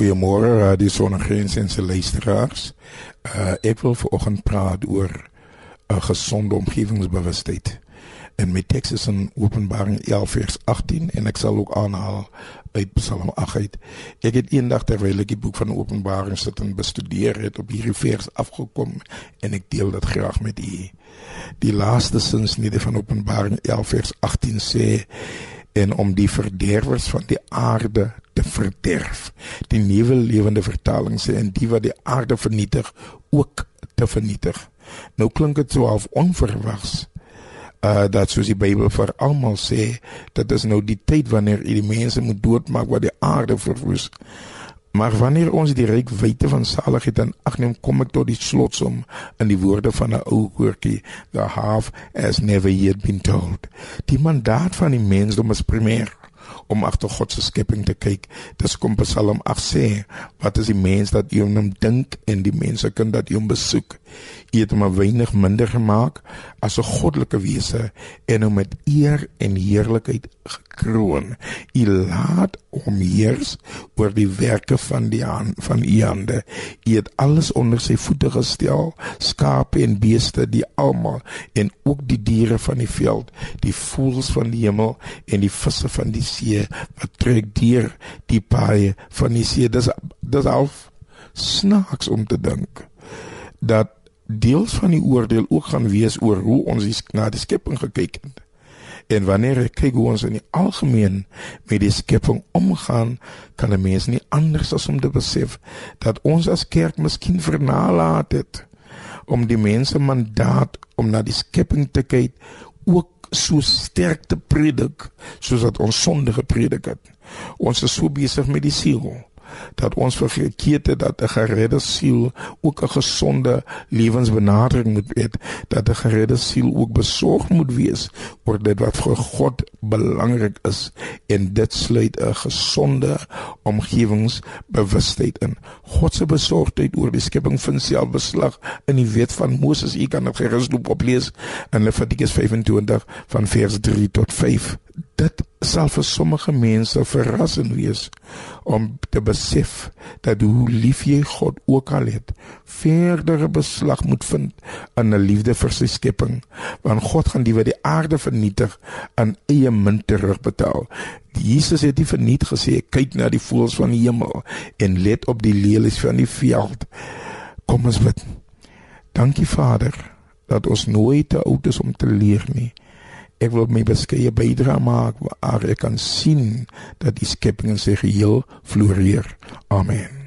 Goeiemôre Radio Sonnegrens en se luisteraars. Uh ek wil vanoggend praat oor 'n gesonde omgewingsbewustheid. En my teks is in Openbaring 11 vers 18 en ek sal ook aanhaal uit Psalm 8 uit. Ek het eendag terwyl ek die boek van Openbaring sit en bestudeer het op hierdie vers afgekom en ek deel dit graag met u. Die laaste sinsnede van Openbaring 11 vers 18 sê en om die verderwers van die aarde verderf. Die nuwe lewende vertaling sê en die wat die aarde vernietig ook te vernietig. Nou klink dit so half onverwags. Uh dat soos die Bybel vir almal sê, dit is nou die tyd wanneer die mense moet doodmaak wat die aarde verwoes. Maar wanneer ons die ryk wyte van saligheid in ag neem, kom ek tot die slotsom in die woorde van 'n ou koortjie, the half as never yet been told. Die mandaat van die mensdom is primêr om agter God se skepping te kyk. Dis kom Psalm 8 sê, wat is die mens dat jy hom dink en die mense kan dat jy hom besoek. Jy het hom 'n weinig minder gemaak as 'n goddelike wese en hom met eer en heerlikheid gekroon. U laat hom heers oor die werke van die hand van u hande. U het alles onder sy voete gestel, skape en beeste, die almal en ook die diere van die veld, die voëls van die hemel en die visse van die see wat trek deur die paai van die see. Dis dis al snaaks om te dink dat deels van die oordeel ook gaan wees oor hoe ons na die skepping gekyk het. En wanneer ek kyk hoe ons in die algemeen met die skepping omgaan, kan 'n mens nie anders as om te besef dat ons as kerk miskien vernalaat het om die mense mandaat om na die skepping te kyk ook so sterk te predik soos wat ons sonde gepredik het. Ons is so besig met die siel dat ons vergeet het dat 'n geredde siel ook 'n gesonde lewensbenadering moet hê, dat 'n geredde siel ook besorg moet wees oor dit wat vir God belangrik is en dit sluit 'n gesonde omgewingsbewustheid in. God se besorgdheid oor die skepping vind self beslag in die wet van Moses. U kan dit gerus op lees in Levitikus 25 van vers 3 tot 5 dit sal vir sommige mense verrassend wees om te besef dat hoe lief jy God ook al het, verdere beslag moet vind aan 'n liefde vir sy skepping, want God gaan die wat die aarde vernietig aan eie munt terugbetaal. Jesus het nie verniet gesê kyk na die voëls van die hemel en let op die lelies van die veld. Kom ons bid. Dankie Vader dat ons nooit te oud is om te leer nie. Ek wil my beskeie bydra maak waar ek kan sien dat die skepping in sy geheel floreer. Amen.